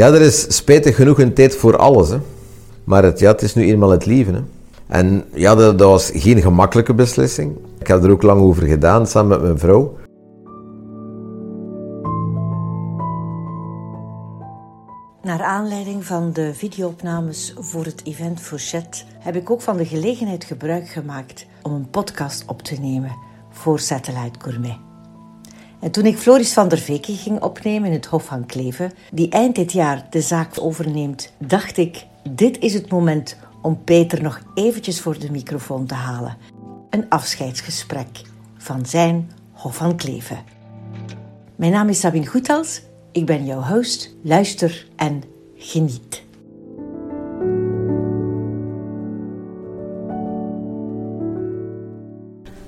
Ja, er is spijtig genoeg een tijd voor alles. Hè. Maar het, ja, het is nu eenmaal het leven. Hè. En ja, dat, dat was geen gemakkelijke beslissing. Ik heb er ook lang over gedaan, samen met mijn vrouw. Naar aanleiding van de videoopnames voor het event Fourchette heb ik ook van de gelegenheid gebruik gemaakt om een podcast op te nemen voor Satellite Gourmet. En toen ik Floris van der Veken ging opnemen in het Hof van Kleven, die eind dit jaar de zaak overneemt, dacht ik: dit is het moment om Peter nog eventjes voor de microfoon te halen. Een afscheidsgesprek van zijn Hof van Kleven. Mijn naam is Sabine Goethals, ik ben jouw host. Luister en geniet.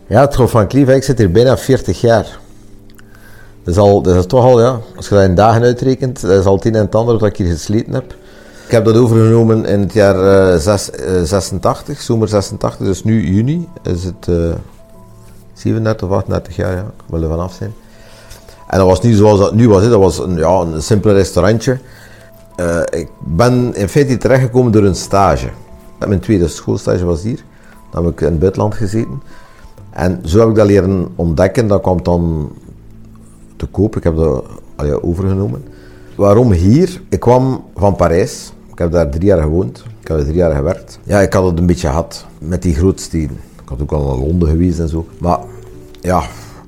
Ja, het Hof van Kleven, ik zit hier bijna 40 jaar. Dat is, is toch al, ja, als je dat in dagen uitrekent, dat is al het een en het ander wat ik hier gesleten heb. Ik heb dat overgenomen in het jaar uh, zes, uh, 86, zomer 86, dus nu juni is het uh, 37 of 38 jaar, ja, ik wil er vanaf zijn. En dat was niet zoals dat nu was, hè. dat was een, ja, een simpel restaurantje. Ik ben in feite terechtgekomen door een stage. Mijn tweede schoolstage was hier, dan heb ik in het buitenland gezeten. En zo heb ik dat leren ontdekken, dat kwam dan te koop. Ik heb dat allee, overgenomen. Waarom hier? Ik kwam van Parijs. Ik heb daar drie jaar gewoond. Ik heb er drie jaar gewerkt. Ja, ik had het een beetje gehad met die grootsteden. Ik had ook al naar Londen geweest en zo. Maar ja,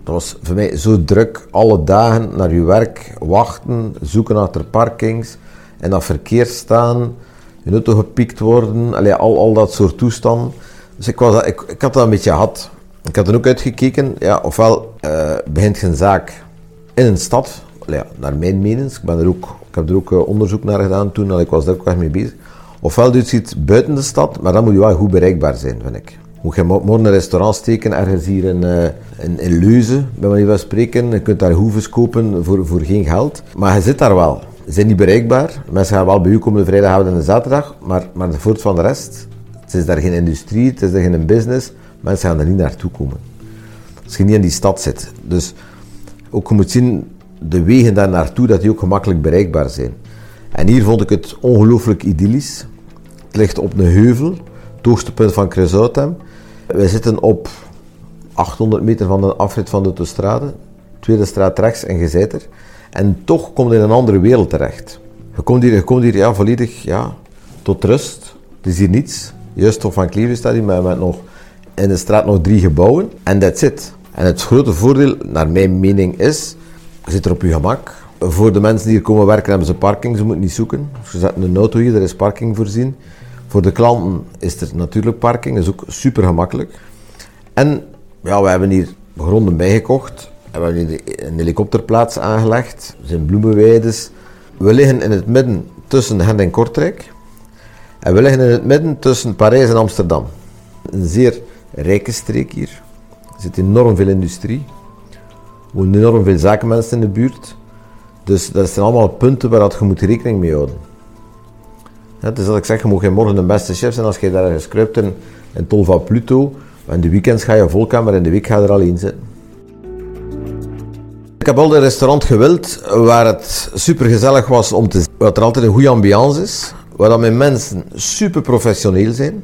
dat was voor mij zo druk. Alle dagen naar je werk, wachten, zoeken achter parkings. En dat verkeer staan, je auto gepikt worden. Allee, al, al dat soort toestanden. Dus ik, ik, ik had dat een beetje gehad. Ik had er ook uitgekeken, ja, ofwel uh, begint geen zaak in een stad, ja, naar mijn mening, ik, ben er ook, ik heb er ook uh, onderzoek naar gedaan toen, en ik was daar ook echt mee bezig. Ofwel doet iets buiten de stad, maar dan moet je wel goed bereikbaar zijn, vind ik. Moet je morgen een restaurant steken, ergens hier in, uh, in, in Leuzen, bij manier van spreken. Je kunt daar hoeves kopen voor, voor geen geld. Maar je zit daar wel. Ze zijn niet bereikbaar. Mensen gaan wel bij u komen de vrijdag, en de zaterdag. Maar, maar de voort van de rest, het is daar geen industrie, het is daar geen business. Mensen gaan er niet naartoe komen. Als je niet in die stad zit. Dus ook je moet zien, de wegen daar naartoe, dat die ook gemakkelijk bereikbaar zijn. En hier vond ik het ongelooflijk idyllisch. Het ligt op een heuvel, het hoogste punt van Cresautem. Wij zitten op 800 meter van de afrit van de autostrade, tweede straat rechts en je. En toch komt je in een andere wereld terecht. Je komt hier, je komt hier ja, volledig ja, tot rust. Het is hier niets. Juist op van Kleven staat hier met, met nog in de straat nog drie gebouwen en that's it. En het grote voordeel, naar mijn mening, is, je zit er op je gemak. Voor de mensen die hier komen werken hebben ze parking, ze moeten niet zoeken. Ze zetten een auto hier, er is parking voorzien. Voor de klanten is er natuurlijk parking, dat is ook super gemakkelijk. En ja, we hebben hier gronden bijgekocht. We hebben hier een helikopterplaats aangelegd. Er zijn bloemenweides. We liggen in het midden tussen Gent en Kortrijk. En we liggen in het midden tussen Parijs en Amsterdam. Een zeer rijke streek hier. Er zit enorm veel industrie. Er wonen enorm veel zakenmensen in de buurt. Dus dat zijn allemaal punten waar je moet rekening mee houden. Ja, dus als ik zeg, je moet geen morgen de beste chef zijn als je daar gescruipt in, in Tol van Pluto. In de weekends ga je volkamer in de week ga je er alleen zitten. Ik heb altijd een restaurant gewild waar het super gezellig was om te zien. Waar er altijd een goede ambiance is. Waar dat mijn mensen super professioneel zijn.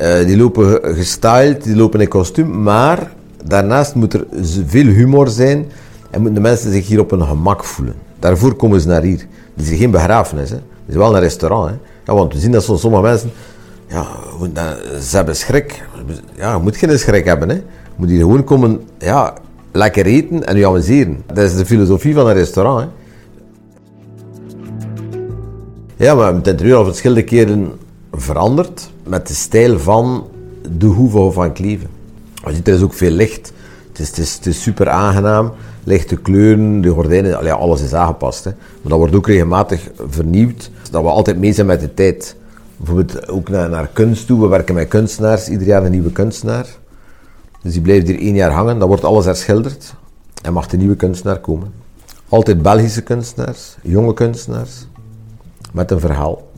Uh, die lopen gestyled, die lopen in kostuum. Maar daarnaast moet er veel humor zijn. En moeten de mensen zich hier op hun gemak voelen. Daarvoor komen ze naar hier. Het is geen begrafenis. Hè. Het is wel een restaurant. Hè. Ja, want we zien dat sommige mensen... Ja, ze hebben schrik. Ja, je moet geen schrik hebben. Hè. Je moet hier gewoon komen... Ja, lekker eten en je amuseren. Dat is de filosofie van een restaurant. Hè. Ja, maar het interieur al verschillende keren veranderd met de stijl van de Hoeve van Kleven. Ziet, er is ook veel licht. Het is, super aangenaam. Lichte kleuren, de gordijnen, alles is aangepast. Hè. Maar dat wordt ook regelmatig vernieuwd. Dat we altijd mee zijn met de tijd. Bijvoorbeeld ook naar, naar kunst toe. We werken met kunstenaars, ieder jaar een nieuwe kunstenaar. Dus die blijft hier één jaar hangen. Dan wordt alles herschilderd. En mag de nieuwe kunstenaar komen. Altijd Belgische kunstenaars, jonge kunstenaars. Met een verhaal.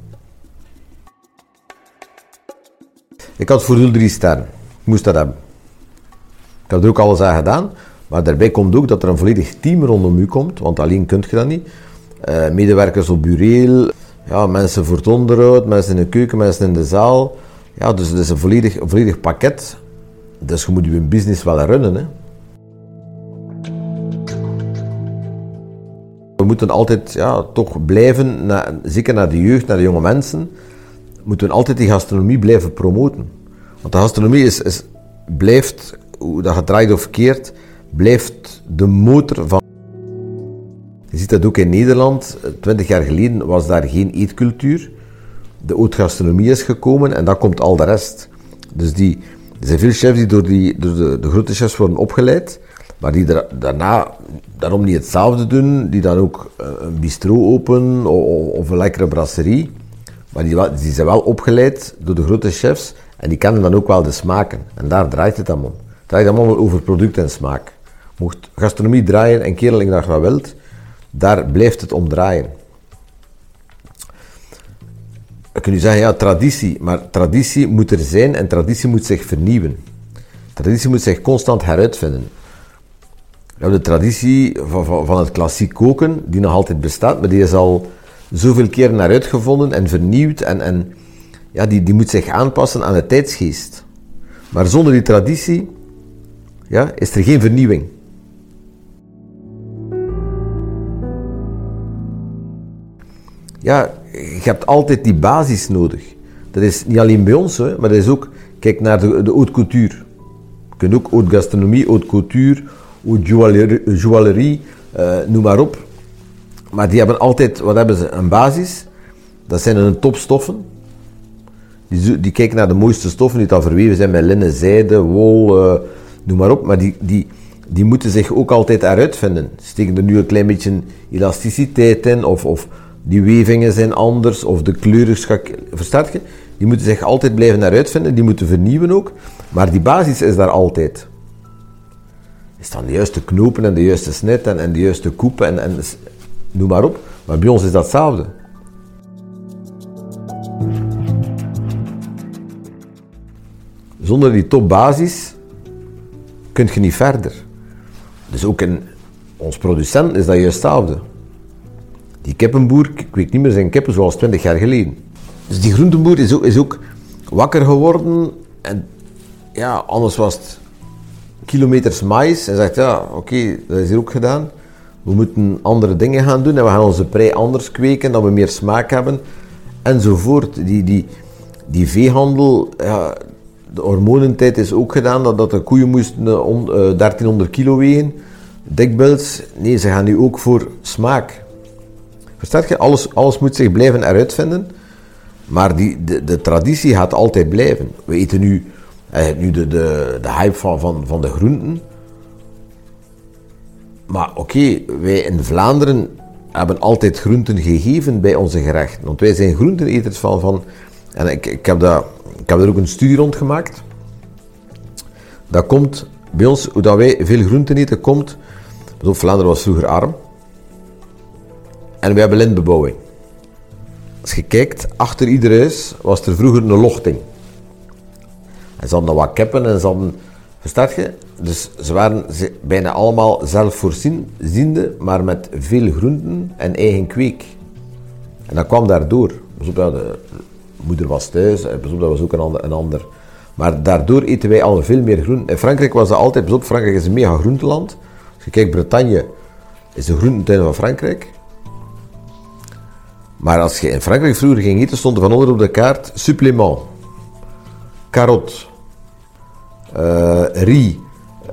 Ik had voor drie sterren. Ik moest dat hebben. Ik heb er ook alles aan gedaan. Maar daarbij komt ook dat er een volledig team rondom u komt. Want alleen kunt je dat niet. Uh, medewerkers op bureel. ja, mensen voor het onderhoud, mensen in de keuken, mensen in de zaal. Ja, dus het is een volledig, volledig pakket. Dus je moet je business wel runnen. Hè. We moeten altijd ja, toch blijven, zeker naar de jeugd, naar de jonge mensen, moeten we altijd die gastronomie blijven promoten. Want de gastronomie is, is, blijft, hoe dat gedraaid of keert, blijft de motor van. Je ziet dat ook in Nederland. Twintig jaar geleden was daar geen eetcultuur. De haute gastronomie is gekomen en dan komt al de rest. Dus die, er zijn veel chefs die door, die, door de, de grote chefs worden opgeleid, maar die daarna daarom niet hetzelfde doen. Die dan ook eh, een bistro openen of, of een lekkere brasserie. Maar die, die zijn wel opgeleid door de grote chefs en die kennen dan ook wel de smaken. En daar draait het allemaal om. Het draait allemaal over product en smaak. Mocht gastronomie draaien en kerling dat wat wilt, daar blijft het om draaien. Dan kun je zeggen, ja, traditie. Maar traditie moet er zijn en traditie moet zich vernieuwen. Traditie moet zich constant heruitvinden. We hebben de traditie van, van, van het klassiek koken, die nog altijd bestaat, maar die is al zoveel keer naar uitgevonden en vernieuwd en, en ja, die, die moet zich aanpassen aan de tijdsgeest. Maar zonder die traditie ja, is er geen vernieuwing. Ja, je hebt altijd die basis nodig. Dat is niet alleen bij ons, hè, maar dat is ook, kijk naar de, de haute couture. Je kunt ook haute gastronomie, haute couture, haute joaillerie, uh, noem maar op. Maar die hebben altijd, wat hebben ze? Een basis. Dat zijn hun topstoffen. Die, die kijken naar de mooiste stoffen die dan verweven zijn met linnen, zijde, wol, uh, noem maar op. Maar die, die, die moeten zich ook altijd eruit vinden. Steken er nu een klein beetje elasticiteit in, of, of die wevingen zijn anders, of de kleuren, verstaat je? Die moeten zich altijd blijven eruit vinden, die moeten vernieuwen ook. Maar die basis is daar altijd. Is dan de juiste knopen en de juiste snit en, de juiste koepen en, en noem maar op. Maar bij ons is dat hetzelfde. Zonder die topbasis kun je niet verder. Dus ook in ons producent is dat juist hetzelfde. Die kippenboer kweekt niet meer zijn kippen zoals 20 jaar geleden. Dus die groenteboer is ook, is ook wakker geworden en ja, anders was het kilometers mais en zegt ja, oké, dat is hier ook gedaan. We moeten andere dingen gaan doen en we gaan onze prei anders kweken, dat we meer smaak hebben, enzovoort. Die, die, die veehandel, ja, de hormonentijd is ook gedaan, dat, de koeien moesten 1300 eh, kilo wegen, dikbuils. Nee, ze gaan nu ook voor smaak. Verstaat je? Alles, alles moet zich blijven eruit vinden, maar die, de, de traditie gaat altijd blijven. We eten nu, eh, nu de, de, de hype van, van, van de groenten, maar oké, wij in Vlaanderen hebben altijd groenten gegeven bij onze gerechten. Want wij zijn groenteneters van... van en ik, ik, heb dat, ik heb er ook een studie rond gemaakt. Dat komt bij ons, hoe dat wij veel groenten eten, komt... Dus Vlaanderen was vroeger arm. En we hebben lintbebouwing. Als je kijkt, achter ieder huis was er vroeger een lochting. En ze hadden wat keppen en ze hadden... Verstaat je? Dus ze waren bijna allemaal zelfvoorziende, maar met veel groenten en eigen kweek. En dat kwam daardoor. de moeder was thuis, dat was ook een ander, ander. Maar daardoor eten wij al veel meer groenten. In Frankrijk was dat altijd, op Frankrijk is een mega groenteland. Als je kijkt, Bretagne is de groentetuin van Frankrijk. Maar als je in Frankrijk vroeger ging eten, stond er van onder op de kaart supplément, carotte, uh, riz,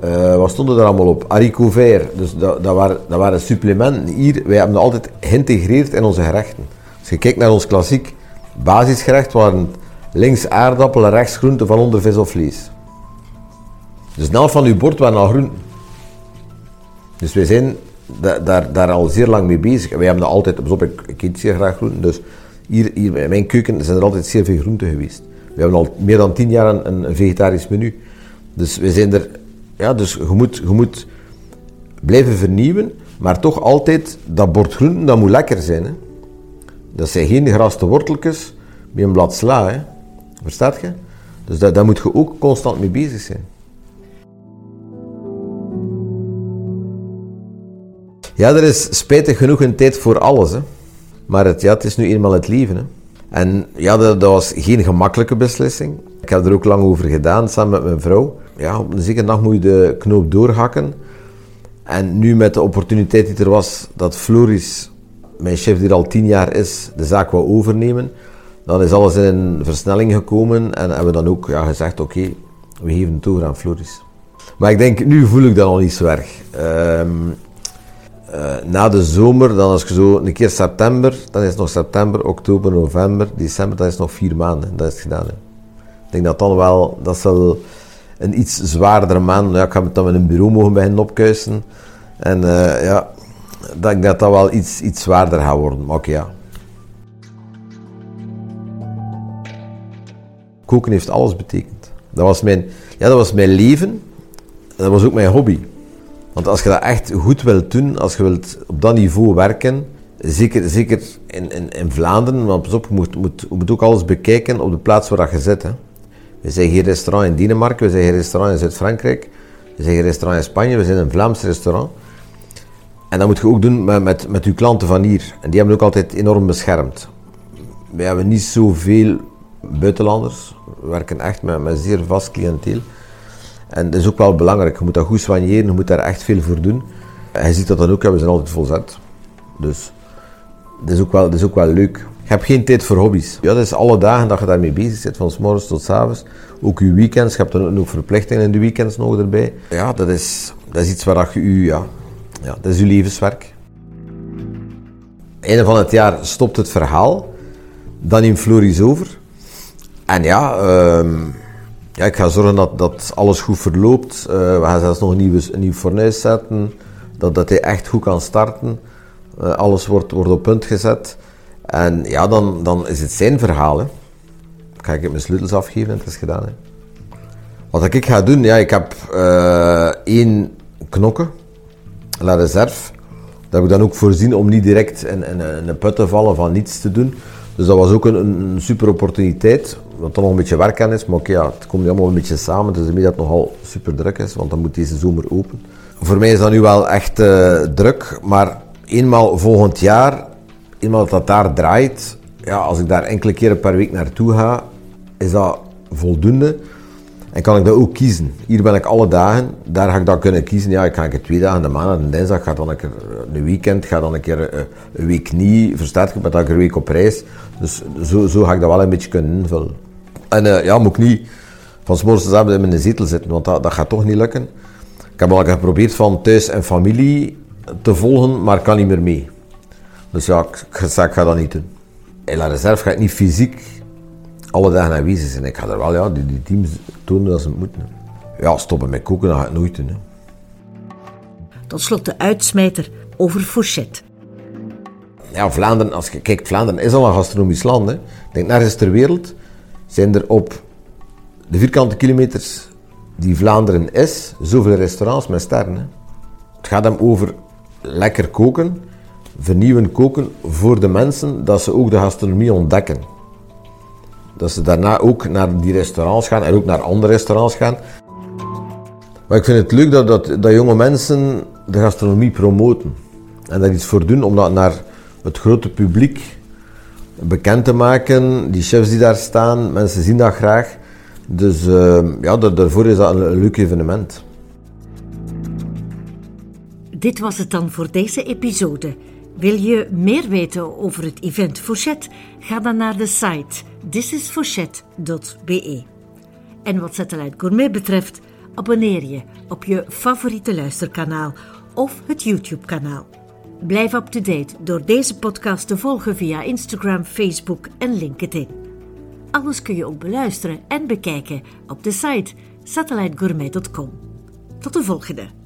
uh, wat stonden er allemaal op? Haricot vert. Dus dat, dat, waren, dat waren supplementen. Hier, wij hebben dat altijd geïntegreerd in onze gerechten. Als je kijkt naar ons klassiek basisgerecht, waren links aardappelen, rechts groenten van onder vis of vlees. Dus de van uw bord waren al groenten. Dus wij zijn daar, daar al zeer lang mee bezig. Wij hebben dat altijd, op, ik, ik eet zeer graag groenten, dus hier, in mijn keuken zijn er altijd zeer veel groenten geweest. We hebben al meer dan tien jaar een, een vegetarisch menu. Dus we zijn er ja, dus je moet, je moet blijven vernieuwen, maar toch altijd dat bord groenten, dat moet lekker zijn. Hè? Dat zijn geen geraste worteltjes met een blad sla. Hè? Verstaat je? Dus daar moet je ook constant mee bezig zijn. Ja, er is spijtig genoeg een tijd voor alles. Hè? Maar het, ja, het is nu eenmaal het leven. Hè. En ja, dat, dat, was geen gemakkelijke beslissing. Ik heb er ook lang over gedaan, samen met mijn vrouw. Ja, op een zekere dag moet je de knoop doorhakken. En nu met de opportuniteit die er was, dat Floris, mijn chef die er al tien jaar is, de zaak wou overnemen, dan is alles in versnelling gekomen en hebben we dan ook ja, gezegd, oké, we geven het over aan Floris. Maar ik denk, nu voel ik dat al niet zo erg. Ehm, eh, na de zomer, dan als je zo een keer september, dan is het nog september, oktober, november, december, dat is nog vier maanden. Dat is het gedaan. Ik denk dat dan wel, dat zal een iets zwaardere maand, ja, ik ga het dan met een bureau mogen beginnen opkuisen. En uh, ja, dat dat dat wel iets, iets zwaarder gaat worden. Maar oké, ja. Koken heeft alles betekend. Dat was mijn, ja, dat was mijn leven. Dat was ook mijn hobby. Want als je dat echt goed wilt doen, als je wilt op dat niveau werken, zeker, zeker in, in, in Vlaanderen, want pas op, je moet, moet, ook alles bekijken op de plaats waar je zit. Hè. We zijn geen restaurant in Denemarken, we zijn geen restaurant in Zuid-Frankrijk, we zijn geen restaurant in Spanje, we zijn een Vlaams restaurant. En dat moet je ook doen met, met, met je klanten van hier. En die hebben ook altijd enorm beschermd. We hebben niet zoveel buitenlanders. We werken echt met, met zeer vast cliënteel. En dat is ook wel belangrijk. Je moet dat goed soigneren, je moet daar echt veel voor doen. En je ziet dat dan ook, we zijn altijd volzet. Dus dat is ook wel, dat is ook wel leuk. Je hebt geen tijd voor hobby's. Ja, dat is alle dagen dat je daarmee bezig zit, van s morgens tot s avonds. Ook je weekends, je hebt dan ook verplichtingen in de weekends nog erbij. Ja, dat is, dat is iets waar je, ja, ja, dat is je levenswerk. Einde van het jaar stopt het verhaal. Dan neemt Floris over. En ja, ehm, ja, ik ga zorgen dat, dat alles goed verloopt. Uh, we gaan zelfs nog een, nieuwe, een nieuw fornuis zetten. Dat, dat hij echt goed kan starten. Uh, alles wordt, wordt op punt gezet. En ja, dan, dan is het zijn verhaal. Hè. Dan ga ik mijn sleutels afgeven en het is gedaan. Hè. Wat ik ga doen, ja, ik heb uh, één knokken, la reserve. Dat heb ik dan ook voorzien om niet direct in, in, een put te vallen van niets te doen. Dus dat was ook een, een super opportuniteit, wat er nog een beetje werk aan is. Maar oké, ja, het komt allemaal een beetje samen. Dus dat het nogal super druk is, want dan moet deze zomer open. Voor mij is dat nu wel echt uh, druk, maar eenmaal volgend jaar, eenmaal dat dat daar draait, ja, als ik daar enkele keren per week naartoe ga, is dat voldoende. En kan ik dat ook kiezen. Hier ben ik alle dagen, daar ga ik dat kunnen kiezen. Ja, ik ga ik twee dagen, de maandag en dinsdag, ga dan een keer een weekend, ga dan een keer eh, een week niet, verstaat je, maar dan een week op reis. Dus zo, zo ga ik dat wel een beetje kunnen invullen. En uh, ja, moet ik niet van s'morgens tot avond in mijn zetel zitten, want dat, dat gaat toch niet lukken. Ik heb al geprobeerd van thuis en familie te volgen, maar ik kan niet meer mee. Dus ja, ik, ik, ik ga dat niet doen. In la reserve ga ik niet fysiek alle dagen aanwezig zijn. Ik ga er wel ja, die, die teams tonen dat ze het moeten. Ja, stoppen met koken, dat ga ik nooit doen. Hè. Tot slot de uitsmijter over fourchette. Ja, Vlaanderen, als je kijkt, Vlaanderen is al een gastronomisch land. Hè. Denk, nergens ter wereld zijn er op de vierkante kilometers die Vlaanderen is, zoveel restaurants met sterren. Hè. Het gaat hem over lekker koken, vernieuwen koken voor de mensen, dat ze ook de gastronomie ontdekken. Dat ze daarna ook naar die restaurants gaan en ook naar andere restaurants gaan. Maar ik vind het leuk dat, dat, dat jonge mensen de gastronomie promoten. En daar iets voor doen om dat naar het grote publiek bekend te maken. Die chefs die daar staan, mensen zien dat graag. Dus uh, ja, daarvoor is dat een leuk evenement. Dit was het dan voor deze episode. Wil je meer weten over het event Fourchette? Ga dan naar de site thisisfourchette.be. En wat Satellite Gourmet betreft, abonneer je op je favoriete luisterkanaal of het YouTube-kanaal. Blijf up-to-date door deze podcast te volgen via Instagram, Facebook en LinkedIn. Alles kun je ook beluisteren en bekijken op de site satellitegourmet.com. Tot de volgende!